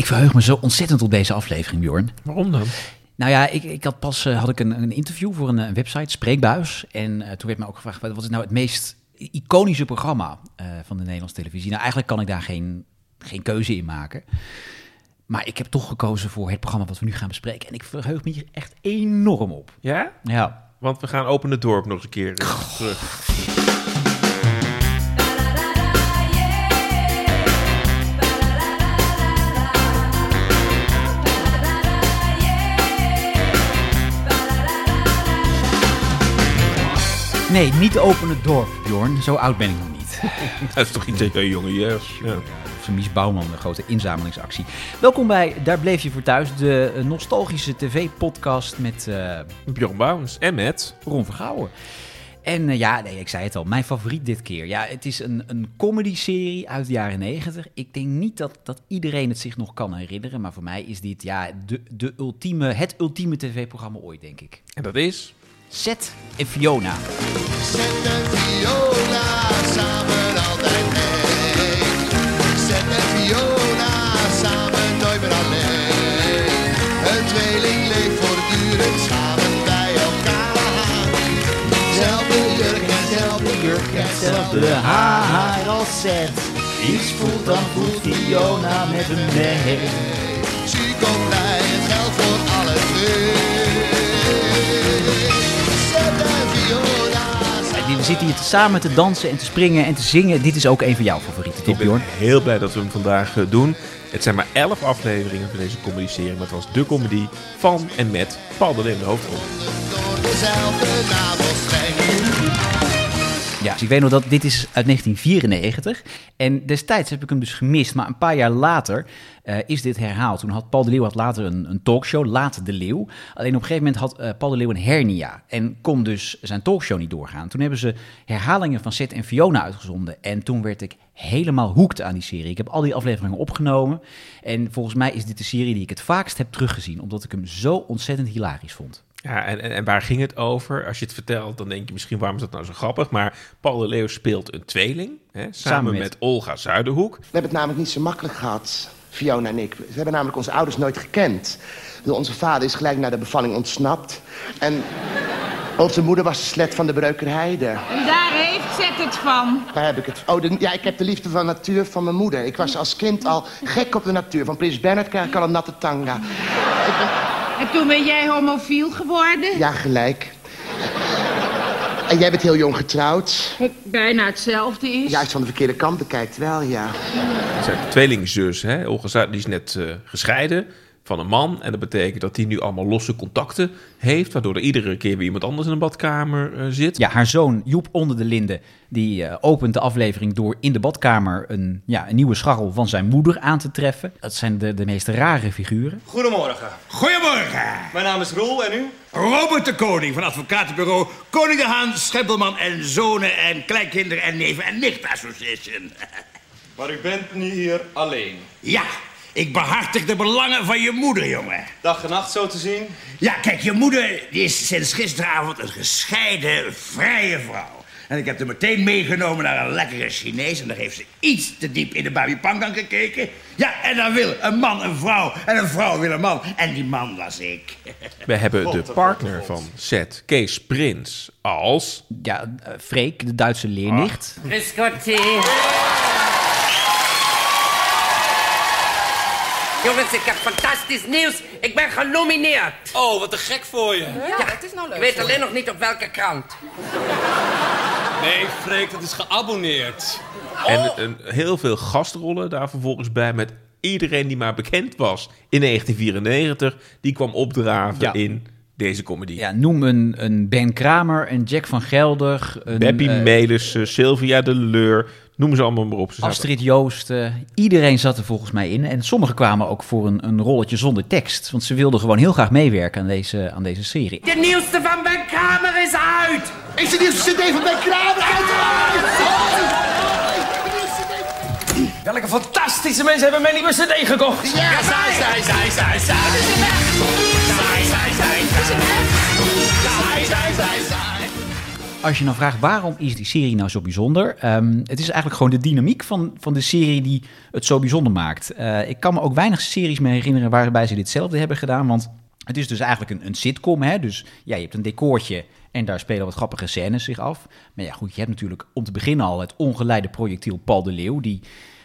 Ik verheug me zo ontzettend op deze aflevering, Bjorn. Waarom dan? Nou ja, ik, ik had pas eh, had ik een, een interview voor een, een website, Spreekbuis. En eh, toen werd me ook gevraagd, wat is nou het meest iconische programma eh, van de Nederlandse televisie? Nou, eigenlijk kan ik daar geen, geen keuze in maken. Maar ik heb toch gekozen voor het programma wat we nu gaan bespreken. En ik verheug me hier echt enorm op. Ja? Ja, Want we gaan Open het Dorp nog eens een keer eh, terug. nee, niet open het dorp, Bjorn. Zo oud ben ik nog niet. Dat is toch iets uit je jonge jeugd. Ja. Van Mies Bouwman, de grote inzamelingsactie. Welkom bij Daar Bleef Je Voor Thuis, de eh, nostalgische tv-podcast met eh, Bjorn Bouwens en met... Ron Vergouwen. En eh, ja, nee, ik zei het al, mijn favoriet dit keer. Ja, het is een, een comedy-serie uit de jaren negentig. Ik denk niet dat, dat iedereen het zich nog kan herinneren, maar voor mij is dit ja, de, de ultieme, het ultieme tv-programma ooit, denk ik. En dat is... Seth en Fiona. Zet en Fiona samen altijd mee. Zet en Fiona samen nooit meer alleen. Een tweeling leeft voortdurend samen bij elkaar. Zelfde jurk en zelfde jurk en zelfde haar als Seth. Iets voelt, dan voelt Fiona met hem mee. Chico blij, het geldt voor alle twee. Zitten hier samen te dansen en te springen en te zingen. Dit is ook een van jouw favorieten, Ik toch ben Bjorn? heel blij dat we hem vandaag eh, doen. Het zijn maar elf afleveringen van deze comedy-serie. Maar het was de comedy van en met Paul de Leeuw in de hoofdrol. door dezelfde navelstreng. Ja, dus ik weet nog dat dit is uit 1994. En destijds heb ik hem dus gemist. Maar een paar jaar later eh, is dit herhaald. Toen had Paul de Leeuw had later een, een talkshow, Laat de Leeuw. Alleen op een gegeven moment had eh, Paul de Leeuw een hernia. En kon dus zijn talkshow niet doorgaan. Toen hebben ze herhalingen van Seth en Fiona uitgezonden. En toen werd ik helemaal hoekt aan die serie. Ik heb al die afleveringen opgenomen. En volgens mij is dit de serie die ik het vaakst heb teruggezien. Omdat ik hem zo ontzettend hilarisch vond. Ja, en, en, en waar ging het over? Als je het vertelt, dan denk je misschien waarom is dat nou zo grappig. Maar Paul de Leeuw speelt een tweeling. Hè, samen, met- met... Olga Zuiderhoek. We hebben het namelijk niet zo makkelijk gehad, Fiona en ik. We hebben namelijk onze ouders nooit gekend. Onze vader is gelijk na de bevalling ontsnapt. En onze moeder was de slet van de Breukerheide. En daar heeft Zet het van. Waar heb ik het? Oh, de- ja, ik heb de liefde van natuur van mijn moeder. Ik was als kind al gek op de natuur. Van Prins Bernhard krijg ik al een natte tanga. Ik ben- En toen ben jij homofiel geworden? Ja, gelijk. En jij bent heel jong getrouwd. Wat bijna hetzelfde is. Juist van de verkeerde kant bekijkt wel, ja. Zijn tweelingzus, hè? Olga die is net eh, gescheiden van een man. En dat betekent dat hij nu allemaal losse contacten heeft. Waardoor er iedere keer weer iemand anders in de badkamer eh, zit. Ja, haar zoon Joep onder de linden, die eh, opent de aflevering door in de badkamer een, ja, een nieuwe scharrel van zijn moeder aan te treffen. Dat zijn de, de meest rare figuren. Goedemorgen. Goedemorgen. Mijn naam is Roel en u? Robert de Koning van advocatenbureau Koning de Haan, Schempelman en Zonen en Kleinkinderen en Neven en Nicht Association. Maar u bent nu hier alleen. Ja, ik behartig de belangen van je moeder, jongen. Dag en nacht zo te zien. Ja, kijk, je moeder die is sinds gisteravond een gescheiden, vrije vrouw. En ik heb haar meteen meegenomen naar een lekkere Chinees... en daar heeft ze iets te diep in de babi pangang gekeken. Ja, en dan wil een man een vrouw en een vrouw wil een man. En die man was ik. We hebben God, de partner God. van Seth, Kees Prins, als... Ja, eh, Freek, de Duitse leernicht. Grüß Jongens, ik heb fantastisch nieuws. Ik ben genomineerd. Oh, wat te gek voor je. Ja, het is nou leuk. Ik weet alleen nog niet op welke krant. Nee, Freek, dat is geabonneerd. En een, heel veel gastrollen daar vervolgens bij met iedereen die maar bekend was in 1994. Die kwam opdraven Ja. in deze comedy. Ja, noem een, een Ben Kramer, een Jack van Gelder, een Beppie Melissen, Sylvia de Leur, noem ze allemaal maar op. Ze zaten- Astrid Joost. eh, iedereen zat er volgens mij in. En sommigen kwamen ook voor een, een rolletje zonder tekst. Want ze wilden gewoon heel graag meewerken aan deze, aan deze serie. De nieuwste van Ben Kramer is uit. Is het nieuwste cd van Ben Kramer Welke fantastische mensen hebben mijn nieuwe cd gekocht. Ja, Zij, zij, zij, zij, zij. Zij, zij, zij, zij. Zij, zij, zij, zij. Als je nou vraagt waarom is die serie nou zo bijzonder? Ehm, het is eigenlijk gewoon de dynamiek van, van de serie die het zo bijzonder maakt. Eh, ik kan me ook weinig series meer herinneren waarbij ze ditzelfde hebben gedaan. Want het is dus eigenlijk een, een sitcom. Hè? Dus ja, je hebt een decoortje en daar spelen wat grappige scènes zich af. Maar ja, goed, je hebt natuurlijk om te beginnen al het ongeleide projectiel Paul de Leeuw. Die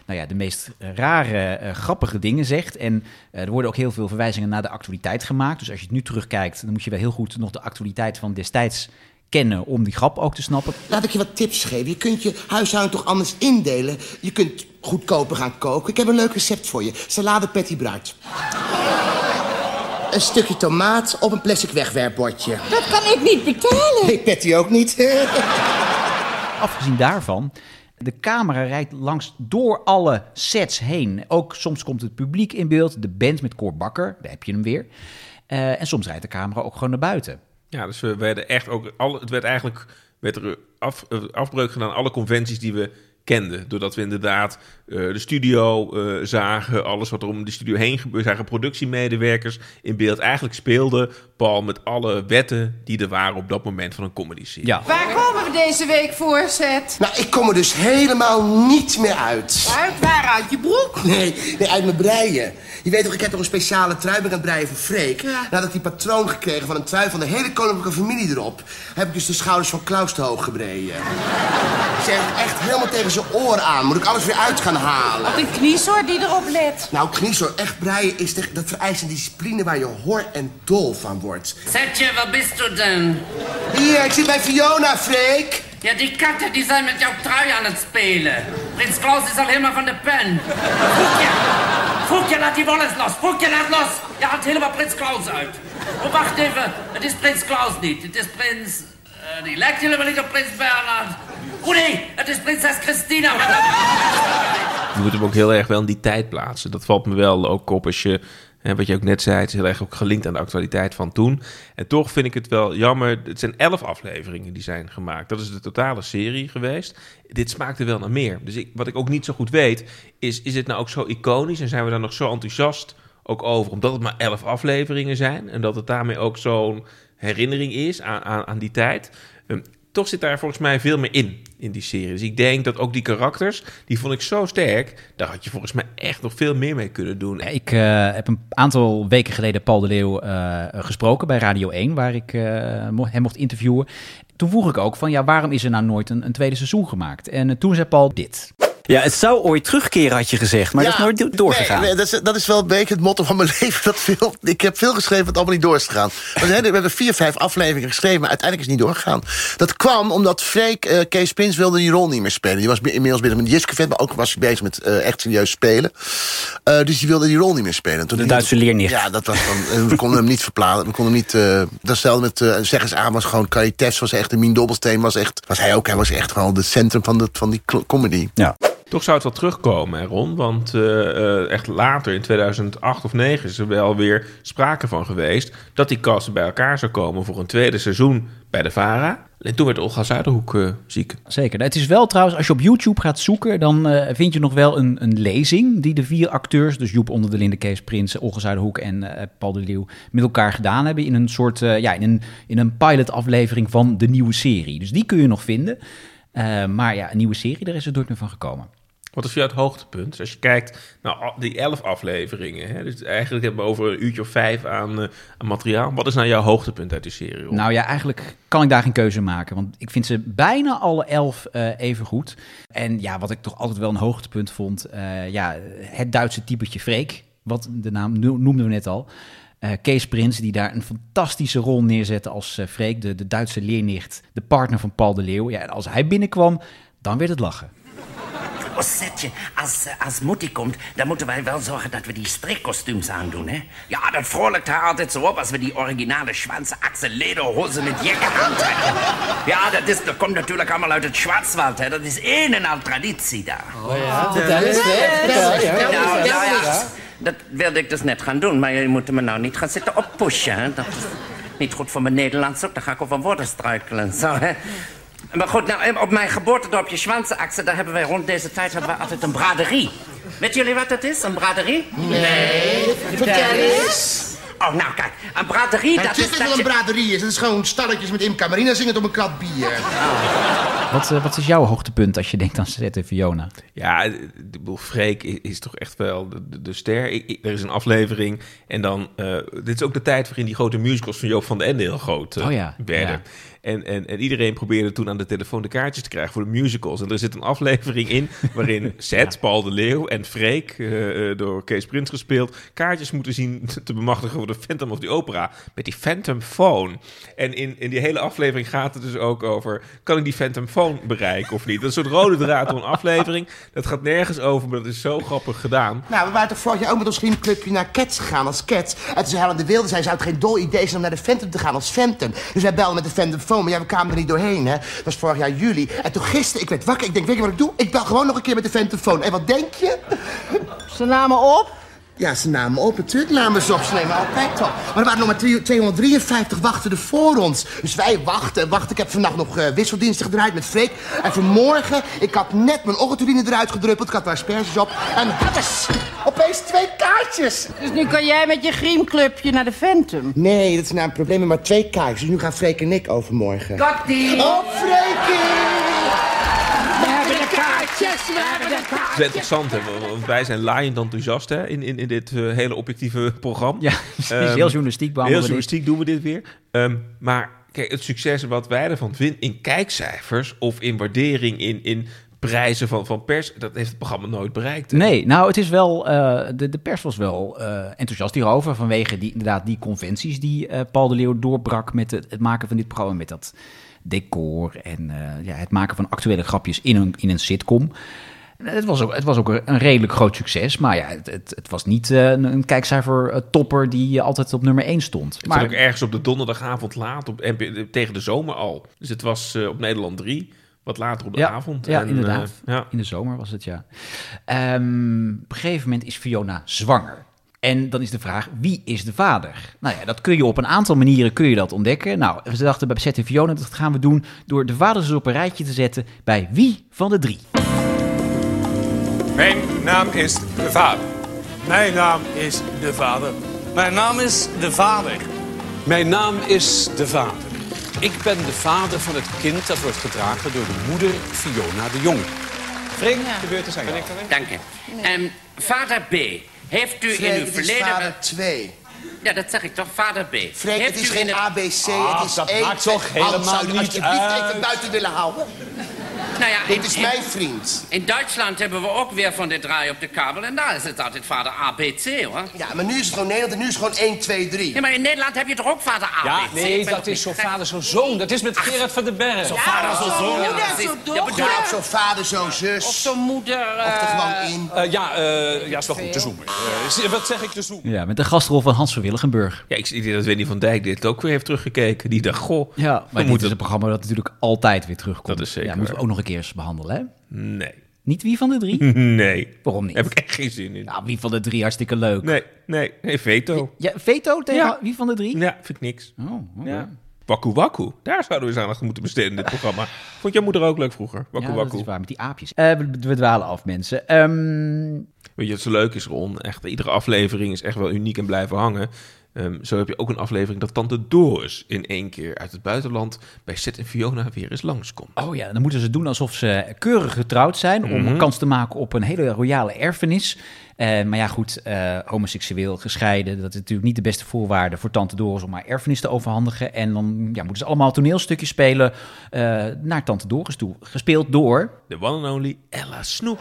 nou ja, de meest rare, eh, grappige dingen zegt. En eh, er worden ook heel veel verwijzingen naar de actualiteit gemaakt. Dus als je het nu terugkijkt, dan moet je wel heel goed nog de actualiteit van destijds kennen om die grap ook te snappen. Laat ik je wat tips geven. Je kunt je huishouden toch anders indelen. Je kunt goedkoper gaan koken. Ik heb een leuk recept voor je. Salade Patty Bruid. Een stukje tomaat op een plastic wegwerpbordje. Dat kan ik niet betalen. Nee, Patty ook niet. Afgezien daarvan, de camera rijdt langs door alle sets heen. Ook soms komt het publiek in beeld, de band met Cor Bakker, daar heb je hem weer. Eh, en soms rijdt de camera ook gewoon naar buiten. Ja, dus we werden echt ook... Alle, het werd eigenlijk werd er af, afbreuk gedaan aan alle conventies die we kenden. Doordat we inderdaad eh, de studio eh, zagen, alles wat er om de studio heen gebeurde, zagen productiemedewerkers in beeld. Eigenlijk speelde Paul met alle wetten die er waren op dat moment van een comedy-serie. Ja. Waar komen we deze week voor, Zet? nou, ik kom er dus helemaal niet meer uit. Uit waar? Uit je broek? Nee, nee, uit mijn breien. Je weet toch, ik heb toch een speciale trui ben aan het breien voor Freek. Ja. Nadat ik die patroon gekregen van een trui van de hele koninklijke familie erop... heb ik dus de schouders van Klaus te hoog gebreden. Zeg, echt helemaal tegen zijn oor aan. Moet ik alles weer uit gaan halen. Wat een kniesoor die erop let. Nou, kniesoor, echt breien is de, dat vereist een discipline waar je hor en dol van wordt. Zetje, waar bist du denn? Hier, ik zit bij Fiona, Freek. Ja, die katten die zijn met jouw trui aan het spelen. Prins Klaus is al helemaal van de pen. Voekje, Voekje, laat die wolles los. Voekje, laat los. Je haalt helemaal Prins Klaus uit. Oh, wacht even. Het is Prins Klaus niet. Het is Prins... eh, die lijkt helemaal niet op Prins Bernhard. Oh het is Prinses Christina. Je moet hem ook heel erg wel in die tijd plaatsen. Dat valt me wel ook op als je, wat je ook net zei, het is heel erg ook gelinkt aan de actualiteit van toen. En toch vind ik het wel jammer. Het zijn elf afleveringen die zijn gemaakt. Dat is de totale serie geweest. Dit smaakte wel naar meer. Dus ik, wat ik ook niet zo goed weet, is: is het nou ook zo iconisch en zijn we daar nog zo enthousiast ook over, omdat het maar elf afleveringen zijn en dat het daarmee ook zo'n herinnering is aan, aan, aan die tijd. Ehm, toch zit daar volgens mij veel meer in, in die serie. Dus ik denk dat ook die karakters, die vond ik zo sterk, daar had je volgens mij echt nog veel meer mee kunnen doen. Ik eh, heb een aantal weken geleden Paul de Leeuw eh, gesproken bij Radio 1, waar ik eh, hem mocht interviewen. Toen vroeg ik ook van, ja, waarom is er nou nooit een, een tweede seizoen gemaakt? En toen zei Paul dit. Ja, het zou ooit terugkeren, had je gezegd, maar dat is nooit do- doorgegaan. Nee, nee, dat, is, dat is wel een beetje het motto van mijn leven. Dat veel, ik heb veel geschreven wat allemaal niet door is gegaan. We, hebben, we hebben vier, vijf afleveringen geschreven, maar uiteindelijk is het niet doorgegaan. Dat kwam omdat Freek, eh, Kees Prins wilde die rol niet meer spelen. Die was inmiddels binnen met Jiskevet, maar ook was hij bezig met eh, echt serieus spelen. Eh, dus die wilde die rol niet meer spelen. Toen De Duitse leernicht. Ja, dat was dan, we konden hem niet verplaatsen. We konden hem niet. dat stelde met uh, zeg eens aan was gewoon Caritas was echt. En Mien Dobbelsteen was echt. Was hij ook. Hij was echt gewoon het centrum van, de, van die comedy. Ja. Toch zou het wel terugkomen, Ron. Want eh, eh, echt later, in 2008 of 2009, is er wel weer sprake van geweest... dat die kasten bij elkaar zou komen voor een tweede seizoen bij de VARA. En toen werd Olga Zuiderhoek eh, ziek. Zeker. Het is wel trouwens, als je op YouTube gaat zoeken, dan vind je nog wel een, een lezing die de vier acteurs, dus Joep Onder de Linde, Kees Prins, Olga Zuiderhoek en Paul de Leeuw, met elkaar gedaan hebben in een soort, ja, in een, in een pilot aflevering van de nieuwe serie. Dus die kun je nog vinden. Eh, maar ja, een nieuwe serie, daar is het nooit meer van gekomen. Wat is voor jou het hoogtepunt? Dus als je kijkt naar die elf afleveringen... Hè, dus eigenlijk hebben we over een uurtje of vijf aan, eh, aan materiaal. Wat is nou jouw hoogtepunt uit die serie? Nou ja, eigenlijk kan ik daar geen keuze maken. Want ik vind ze bijna alle elf eh, even goed. En ja, wat ik toch altijd wel een hoogtepunt vond... ja, het Duitse typetje Freek. Wat de naam no- noemden we net al. Eh, Kees Prins, die daar een fantastische rol neerzette als eh Freek. De, de Duitse leernicht, de partner van Paul de Leeuw. Ja, en als hij binnenkwam, dan werd het lachen. Oh, Setje, als, eh, als Mutti komt, dan moeten wij wel zorgen dat we die strikkostuums aandoen, hè? Ja, dat vrolijkt haar altijd zo op als we die originale Schwanzachse lederhose met jekken aantrekken. Ja, dat, is, dat komt natuurlijk allemaal uit het Schwarzwald, hè? Dat is een en al traditie daar. Oh ja, vertel eens, vertel. Ja, ja, ja. Dat wilde ik dus net gaan doen, maar je moet me nou niet gaan zitten oppushen, hè? Dat is niet goed voor mijn Nederlands ook, dan ga ik over woorden struikelen, zo, hè? Maar goed, nou, op mijn geboortedorpje Schwanzenachse, daar hebben wij rond deze tijd hebben wij altijd een braderie. Weet jullie wat dat is, een braderie? Nee, vertel eens. Oh, nou kijk, een braderie, dat is... Natuurlijk dat wel een braderie is. Het is gewoon stalletjes met Imca Marina zingend op een krat bier. Wat, eh, wat is jouw hoogtepunt als je denkt aan Zet en Fiona? Ja, ik bedoel, Freek i- is toch echt wel de, de, de ster. Ik- ik- er is een aflevering en dan... eh, dit is ook de tijd waarin die grote musicals van Joop van den Ende heel groot eh, Oh ja, werden. ja. En, en, en iedereen probeerde toen aan de telefoon de kaartjes te krijgen voor de musicals. En er zit een aflevering in waarin Zet, Paul de Leeuw en Freek, eh, eh, door Kees Prins gespeeld, kaartjes moeten zien te bemachtigen voor de Phantom of the Opera met die Phantom Phone. En in, in die hele aflevering gaat het dus ook over, kan ik die Phantom Phone bereiken of niet? Dat is een soort rode draad door een aflevering. Dat gaat nergens over, maar dat is zo grappig gedaan. Nou, we waren toch vorig jaar ook met ons vriendenclubje naar Cats gegaan als Cats. En toen zei Helen de Wilde, zei, zou het geen dol idee zijn om naar de Phantom te gaan als Phantom? Dus wij belden met de Phantom Phone, maar ja, we kwamen er niet doorheen, hè. Dat was vorig jaar juli. En toen gisteren, ik werd wakker, ik denk, weet je wat ik doe? Ik bel gewoon nog een keer met de Phantom Phone. En wat denk je? Ze namen op. Ja, ze namen op. Natuurlijk namen ze op. Ze nemen altijd op. Maar er waren nog maar twee- 253 wachten voor ons. Dus wij wachten, wachten. Ik heb vannacht nog eh, wisseldiensten gedraaid met Freek. En vanmorgen, ik had net mijn ochtendurine eruit gedruppeld. Ik had er asperges op. En happes, opeens twee kaartjes. Dus nu kan jij met je griemclubje naar de Phantom. Nee, dat is nou een probleem met maar twee kaartjes. Dus nu gaan Freek en ik overmorgen. Kokkie! Oh, Freekie! We hebben de kaartjes, we hebben de Het is interessant, hè, want wij zijn laaiend enthousiast hè, in, in, in dit eh, hele objectieve programma. Ja, het is Ehm, heel journalistiek Heel journalistiek doen we dit weer. Ehm, maar kijk, het succes wat wij ervan vinden in kijkcijfers of in waardering, in, in prijzen van, van pers, dat heeft het programma nooit bereikt. hè. Nee, nou, het is wel. eh, de, de pers was wel eh, enthousiast hierover. Vanwege die, inderdaad die conventies die eh, Paul de Leeuw doorbrak met het, het maken van dit programma. Met dat decor en eh, ja, het maken van actuele grapjes in een, in een sitcom. Het was ook, het was ook een redelijk groot succes. Maar ja, het, het, het was niet eh, een, een kijkcijfer eh, topper die altijd op nummer 1 stond. Het Maar ook ergens op de donderdagavond laat, op, tegen de zomer al. Dus het was op Nederland 3, wat later op de ja, avond. Ja, En, inderdaad. ja. In de zomer was het, ja. Ehm, op een gegeven moment is Fiona zwanger. En dan is de vraag, wie is de vader? Nou ja, dat kun je op een aantal manieren kun je dat ontdekken. Nou, ze dachten bij Zet en Fiona, dat gaan we doen... door de vaders op een rijtje te zetten bij wie van de drie. Mijn naam is de vader. Mijn naam is de vader. Mijn naam is de vader. Mijn naam is de vader. Ik ben de vader van het kind dat wordt gedragen door de moeder Fiona de Jong. Freek, de beurt is aan jou. Dank je. Ehm, vader B, heeft u in uw het verleden... vader 2. Ja, dat zeg ik toch, vader B. Freek, heeft het is u in geen ABC, Ah, het is dat één... maakt toch helemaal niet alsjeblieft uit. even buiten willen houden? Nou ja, Dit in- is mijn vriend. In Duitsland hebben we ook weer van dit draai op de kabel. En daar is het altijd vader ABC, hoor. Ja, maar nu is het gewoon Nederland en nu is het gewoon 1, 2, 3. Ja, maar in Nederland heb je toch ook vader ABC? Ja, Ik nee, dat is zo vader, zo zoon. Dat is met Gerard van den Berg. Zo vader, zo zoon. Ja, zo bedoel Ja, ik op zo vader, zo zus. Of zo'n moeder... Of er gewoon in. Eh, ja, eh, ja, is wel goed te zoomen. Eh, wat zeg ik te zoomen? Ja, met de gastrol van Hans van Willigenburg. Ja, ik zie dat Wendy van Dijk dit ook weer heeft teruggekeken. Die dacht, goh, Ja, maar dit is een programma dat natuurlijk altijd weer terugkomt. Dat is zeker Ja, moeten we ook nog een keer eens behandelen, hè? Nee. Niet wie van de drie? Nee. Waarom niet? Heb ik echt geen zin in. Nou, wie van de drie hartstikke leuk. Nee, nee, nee, veto. Ja, veto tegen Ja. wie van de drie? Ja, vind ik niks. Oh, oké. Ja. Wakku Wakku, daar zouden we eens aandacht moeten besteden in dit programma. Vond jouw moeder ook leuk vroeger? Wakku Ja, dat Wakku. is waar, met die aapjes. We, we dwalen af, mensen. Ehm, Weet je wat zo leuk is, Ron? Echt, iedere aflevering is echt wel uniek en blijven hangen. Ehm, zo heb je ook een aflevering dat Tante Doris in één keer uit het buitenland bij Seth en Fiona weer eens langskomt. oh ja, dan moeten ze doen alsof ze keurig getrouwd zijn... om Mhm. een kans te maken op een hele royale erfenis. Eh, maar ja, goed, eh, homoseksueel, gescheiden... dat is natuurlijk niet de beste voorwaarde voor Tante Doris... om haar erfenis te overhandigen. En dan ja, moeten ze allemaal toneelstukjes spelen eh, naar Tante Doris toe. Gespeeld door... De one and only Ella Snoep.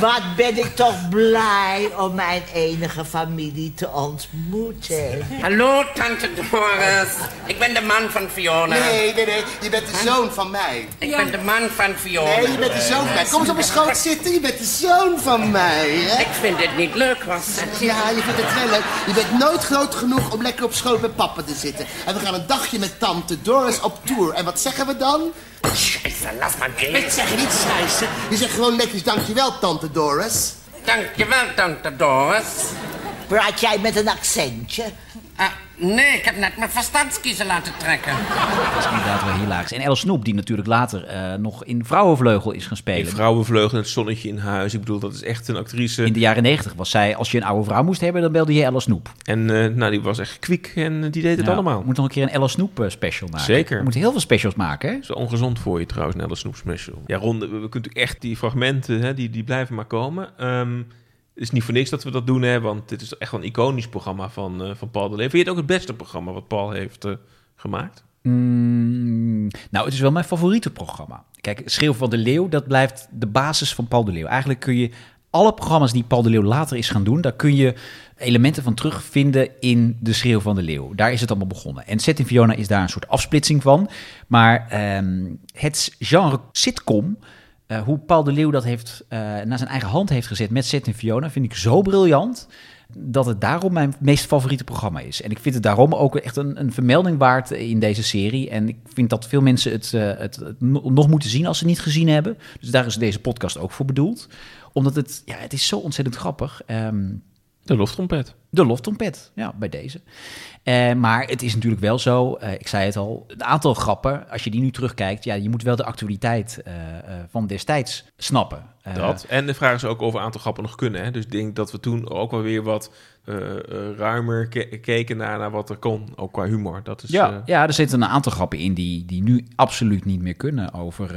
Wat ben ik toch blij om mijn enige familie te ontmoeten. Hallo, tante Doris. Ik ben de man van Fiona. Nee, nee, nee. Je bent de zoon van mij. Ik ben de man van Fiona. Nee, je bent de zoon van mij. Kom eens op mijn schoot zitten. Je bent de zoon van mij, hè? Ik vind dit niet leuk, was het? Ja, je vindt het wel leuk. Je bent nooit groot genoeg om lekker op schoot met papa te zitten. En we gaan een dagje met tante Doris op tour. En wat zeggen we dan? Scheisse, laat maar gaan. Ik zeg niet scheißen. Je zegt gewoon netjes dankjewel, tante Doris. Dankjewel, tante Doris. Praat jij met een accentje? Ah, Nee, ik heb net mijn verstandskiezer laten trekken. Dat is inderdaad wel hilarisch. En Elle Snoep, die natuurlijk later eh, nog in Vrouwenvleugel is gaan spelen. Die vrouwenvleugel en het zonnetje in huis. Ik bedoel, dat is echt een actrice. In de jaren negentig was zij, als je een oude vrouw moest hebben, dan belde je Elle Snoep. En eh, nou, die was echt kwiek en die deed het allemaal. We moeten nog een keer een Elle Snoep eh, special maken. Zeker. We moeten heel veel specials maken, hè? Dat is wel ongezond voor je trouwens, een Elle Snoep special. Ja, Ron, we, we kunnen natuurlijk echt die fragmenten, hè, die, die blijven maar komen. Ehm, het is niet voor niks dat we dat doen, hè, want dit is echt wel een iconisch programma van, eh, van Paul de Leeuw. Vind je het ook het beste programma wat Paul heeft eh, gemaakt? Mm, nou, het is wel mijn favoriete programma. Kijk, Schreeuw van de Leeuw, dat blijft de basis van Paul de Leeuw. Eigenlijk kun je alle programma's die Paul de Leeuw later is gaan doen, daar kun je elementen van terugvinden in de Schreeuw van de Leeuw. Daar is het allemaal begonnen. En Zet in Fiona is daar een soort afsplitsing van. Maar ehm, het genre sitcom, eh, hoe Paul de Leeuw dat heeft, eh, naar zijn eigen hand heeft gezet met Zet in Fiona, vind ik zo briljant dat het daarom mijn meest favoriete programma is. En ik vind het daarom ook echt een, een vermelding waard in deze serie. En ik vind dat veel mensen het, eh, het, het no- nog moeten zien als ze niet gezien hebben. Dus daar is deze podcast ook voor bedoeld. Omdat het, ja, het is zo ontzettend grappig. Ehm, De loftrompet. De loftrompet, ja, bij deze. Eh, maar het is natuurlijk wel zo, eh, ik zei het al, een aantal grappen, als je die nu terugkijkt, ja, je moet wel de actualiteit eh, van destijds snappen. Dat. En de vraag is ook of een aantal grappen nog kunnen. Hè? Dus ik denk dat we toen ook wel weer wat ruimer ke- keken naar, naar wat er kon. Ook qua humor. Dat is, Ja, ja, er zitten een aantal grappen in die, die nu absoluut niet meer kunnen. Over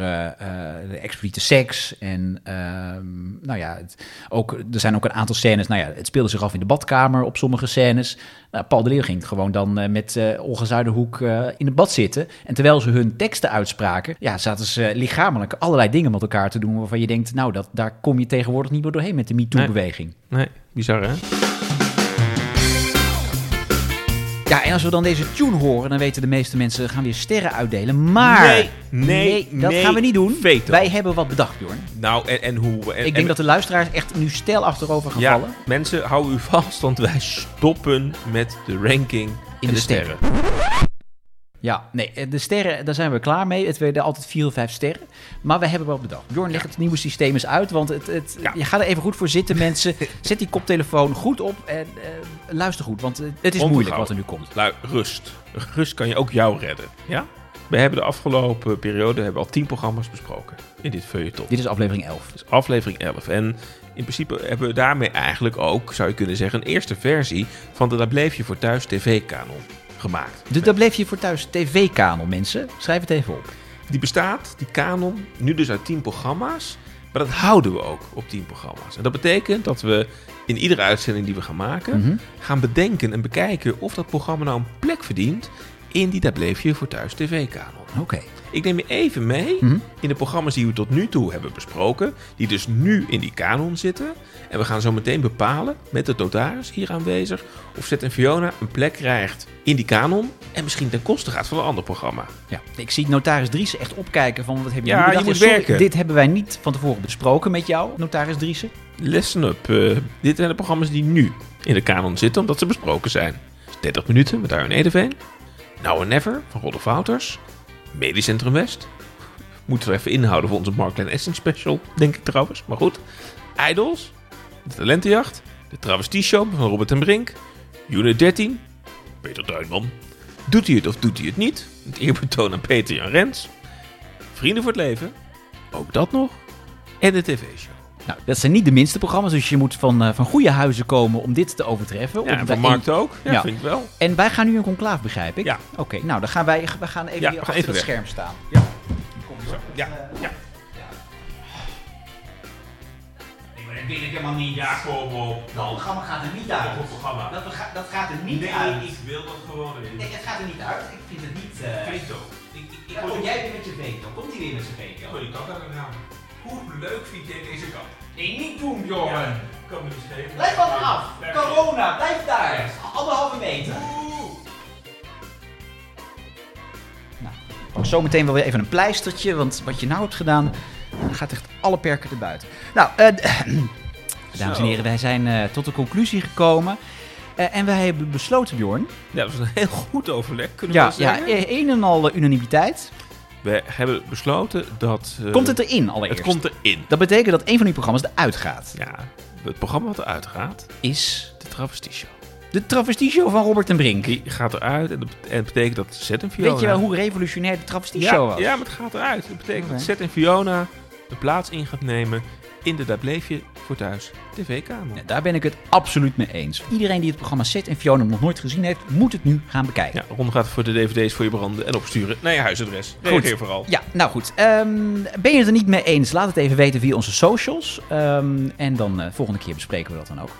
de expliciete seks. En ehm, nou ja, het, ook, er zijn ook een aantal scènes. Nou ja, het speelde zich af in de badkamer op sommige scènes. Nou, Paul de Leeuw ging gewoon dan eh, met eh Olga Zuiderhoek eh, in het bad zitten. En terwijl ze hun teksten uitspraken, ja, zaten ze lichamelijk allerlei dingen met elkaar te doen. Waarvan je denkt, nou, dat, daar kom je tegenwoordig niet meer doorheen met de MeToo-beweging. Nee, bizar hè? Ja, en als we dan deze tune horen, dan weten de meeste mensen gaan weer sterren uitdelen. Maar Nee, nee, dat nee, gaan we niet doen. veto. Wij hebben wat bedacht, Bjorn. Nou, en, en hoe... En, Ik denk en- dat de luisteraars echt nu stijl achterover gaan Ja, vallen. mensen, hou u vast, want wij stoppen met de ranking in de de, sterren. sterren. Ja, nee, eh, de sterren, daar zijn we klaar mee. Het werden altijd vier of vijf sterren. Maar we hebben wat bedacht. Bjorn, leg het nieuwe systeem eens uit. Want het, het, je gaat er even goed voor zitten, mensen. Zet die koptelefoon goed op en eh, luister goed. Want eh, het is moeilijk wat er nu komt. Lui, rust. Rust kan je ook jou redden. Ja? We hebben de afgelopen periode hebben al tien programma's besproken in dit feuilleton. Dit is aflevering 11. Dit is aflevering 11. En in principe hebben we daarmee eigenlijk ook, zou je kunnen zeggen, een eerste versie van de Daar Bleef Je Voor Thuis TV-kanon gemaakt. Dus daar bleef je voor thuis tv-kanon, mensen. Schrijf het even op. Die bestaat, die kanon, nu dus uit 10 programma's. Maar dat houden we ook op 10 programma's. En dat betekent dat we in iedere uitzending die we gaan maken, Mhm. gaan bedenken en bekijken of dat programma nou een plek verdient in die Daar Bleef Je Voor Thuis TV-kanon. Oké. Ik neem je even mee Mhm. in de programma's die we tot nu toe hebben besproken, die dus nu in die kanon zitten. En we gaan zo meteen bepalen met de notaris hier aanwezig of Zet en Fiona een plek krijgt in die kanon en misschien ten koste gaat van een ander programma. Ja, ik zie notaris Driessen echt opkijken van wat heb je Ja, nu bedacht? je moet sorry, werken. Dit hebben wij niet van tevoren besproken met jou, notaris Driessen. Listen up. eh, dit zijn de programma's die nu in de kanon zitten, omdat ze besproken zijn. 30 minuten met Arjen Edeveen. Now and Never van Rodolf Wouters. Medisch West. Moeten we even inhouden voor onze Markline Essence special, denk ik trouwens. Maar goed. Idols. De Talentenjacht. De Travestie Show van Robert en Brink. Unit 13. Peter Duinman. Doet hij het of doet hij het niet? Het eerbetoon aan Peter Jan Rens. Vrienden voor het leven. Ook dat nog. En de tv-show. Nou, dat zijn niet de minste programma's, dus je moet van, eh, van goede huizen komen om dit te overtreffen. Ja, en van Markt ook. Ja, vind ik wel. En wij gaan nu een conclaaf, begrijp ik? Ja. Oké, nou dan gaan wij we gaan even Ja, hier achter even het weg. scherm staan. Ja. Ja, ja. Nee, maar dat wil ik helemaal niet. Ja, kom op. Dat programma gaat er niet uit. programma. Dat, bega- dat gaat er niet Nee, uit. ik wil dat gewoon in. Nee, het gaat er niet uit. Ik vind het niet... eh Veto. Ik, ik, Ja, kom jij weer met je veto. Komt hij weer met zijn veto? Gooi die kat uit het raam. Hoe leuk vind jij deze kat? Nee, niet doen, jongen. Kan me niet geven. Blijf van me af. Corona, blijf daar. Anderhalve meter. Nou, ik pak zo meteen wel weer even een pleistertje, want wat je nou hebt gedaan, gaat echt alle perken erbuiten. Nou, eh, dames en heren, wij zijn eh, tot de conclusie gekomen. Eh, en wij hebben besloten, Bjorn. Ja, dat was een heel goed overleg, kunnen we Ja, ja, zeggen. een en al unanimiteit. We hebben besloten dat... eh, Komt het erin allereerst? Het komt erin. Dat betekent dat een van die programma's eruit gaat. Ja, het programma wat eruit gaat Is de Travestie Show. De travestieshow van Robert en Brink. Die gaat eruit en dat, en dat betekent dat Zet en Fiona... Weet je wel hoe revolutionair de travestieshow ja, was? Ja, maar het gaat eruit. Dat betekent dat Zet en Fiona de plaats in gaat nemen in de Daar Bleef Je Voor Thuis tv-kamer. Ja, daar ben ik het absoluut mee eens. Iedereen die het programma Zet en Fiona nog nooit gezien heeft, moet het nu gaan bekijken. Ja, Ron gaat voor de dvd's voor je branden en opsturen naar je huisadres. Reageer vooral. Ja, nou goed. Ehm, ben je het er niet mee eens? Laat het even weten via onze socials. Ehm, en dan eh, volgende keer bespreken we dat dan ook.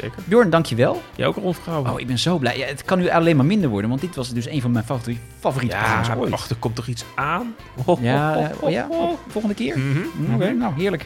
Zeker. Bjorn, dankjewel. Jij ook Ron Vrouwen. Oh, ik ben zo blij. Ja, het kan nu alleen maar minder worden, want dit was dus een van mijn favoriete, favoriete Ja, programma's ooit. wacht, er komt toch iets aan? Ja, oh ja, oh, volgende keer. Mhm, Mm, Oké, nou heerlijk.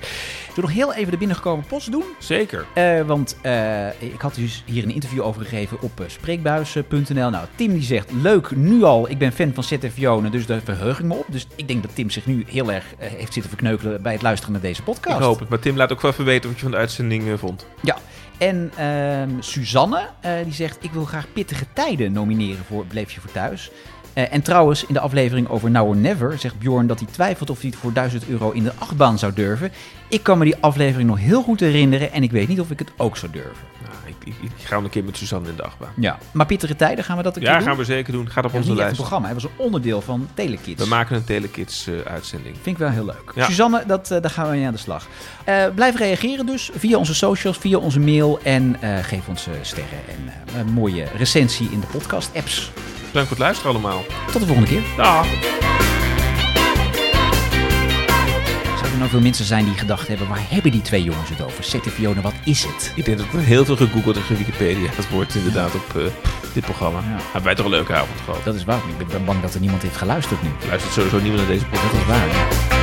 Ik wil nog heel even de binnengekomen post doen. Zeker. Eh, want eh, ik had dus hier een interview over gegeven op eh, spreekbuis.nl. Nou, Tim die zegt, leuk, nu al, ik ben fan van Fiona, dus daar verheug ik me op. Dus ik denk dat Tim zich nu heel erg heeft zitten verkneukelen bij het luisteren naar deze podcast. Ik hoop het. Maar Tim, laat ook wel even weten wat je van de uitzending vond. Ja, en ehm, Suzanne, eh, die zegt, ik wil graag pittige tijden nomineren voor Bleef je voor thuis. Eh, en trouwens, in de aflevering over Now or Never zegt Bjorn dat hij twijfelt of hij het voor 1000 euro in de achtbaan zou durven. Ik kan me die aflevering nog heel goed herinneren en ik weet niet of ik het ook zou durven. Nou, ik, ik, ik ga een keer met Suzanne in de achtbaan. Ja, maar pittige tijden gaan we dat een Ja, keer doen? gaan we zeker doen. Gaat op Ja, onze lijst. programma, het was een onderdeel van Telekids. We maken een Telekids-uitzending. Vind ik wel heel leuk. Ja. Suzanne, dat, eh, daar gaan we mee aan de slag. Eh, blijf reageren dus via onze socials, via onze mail. En eh, geef ons eh, sterren en eh, een mooie recensie in de podcast-apps. Bedankt voor het luisteren allemaal. Tot de volgende keer. Dag. Zouden er nou veel mensen zijn die gedacht hebben... waar hebben die twee jongens het over? Zet Fiona, wat is het? Ik denk dat er heel veel gegoogeld en gewikipedia. Dat wordt inderdaad op eh, dit programma. Hebben wij toch een leuke avond gehad. Dat is waar. Ik ben bang dat er niemand heeft geluisterd nu. Luistert sowieso niemand naar deze podcast. Dat is waar, ja.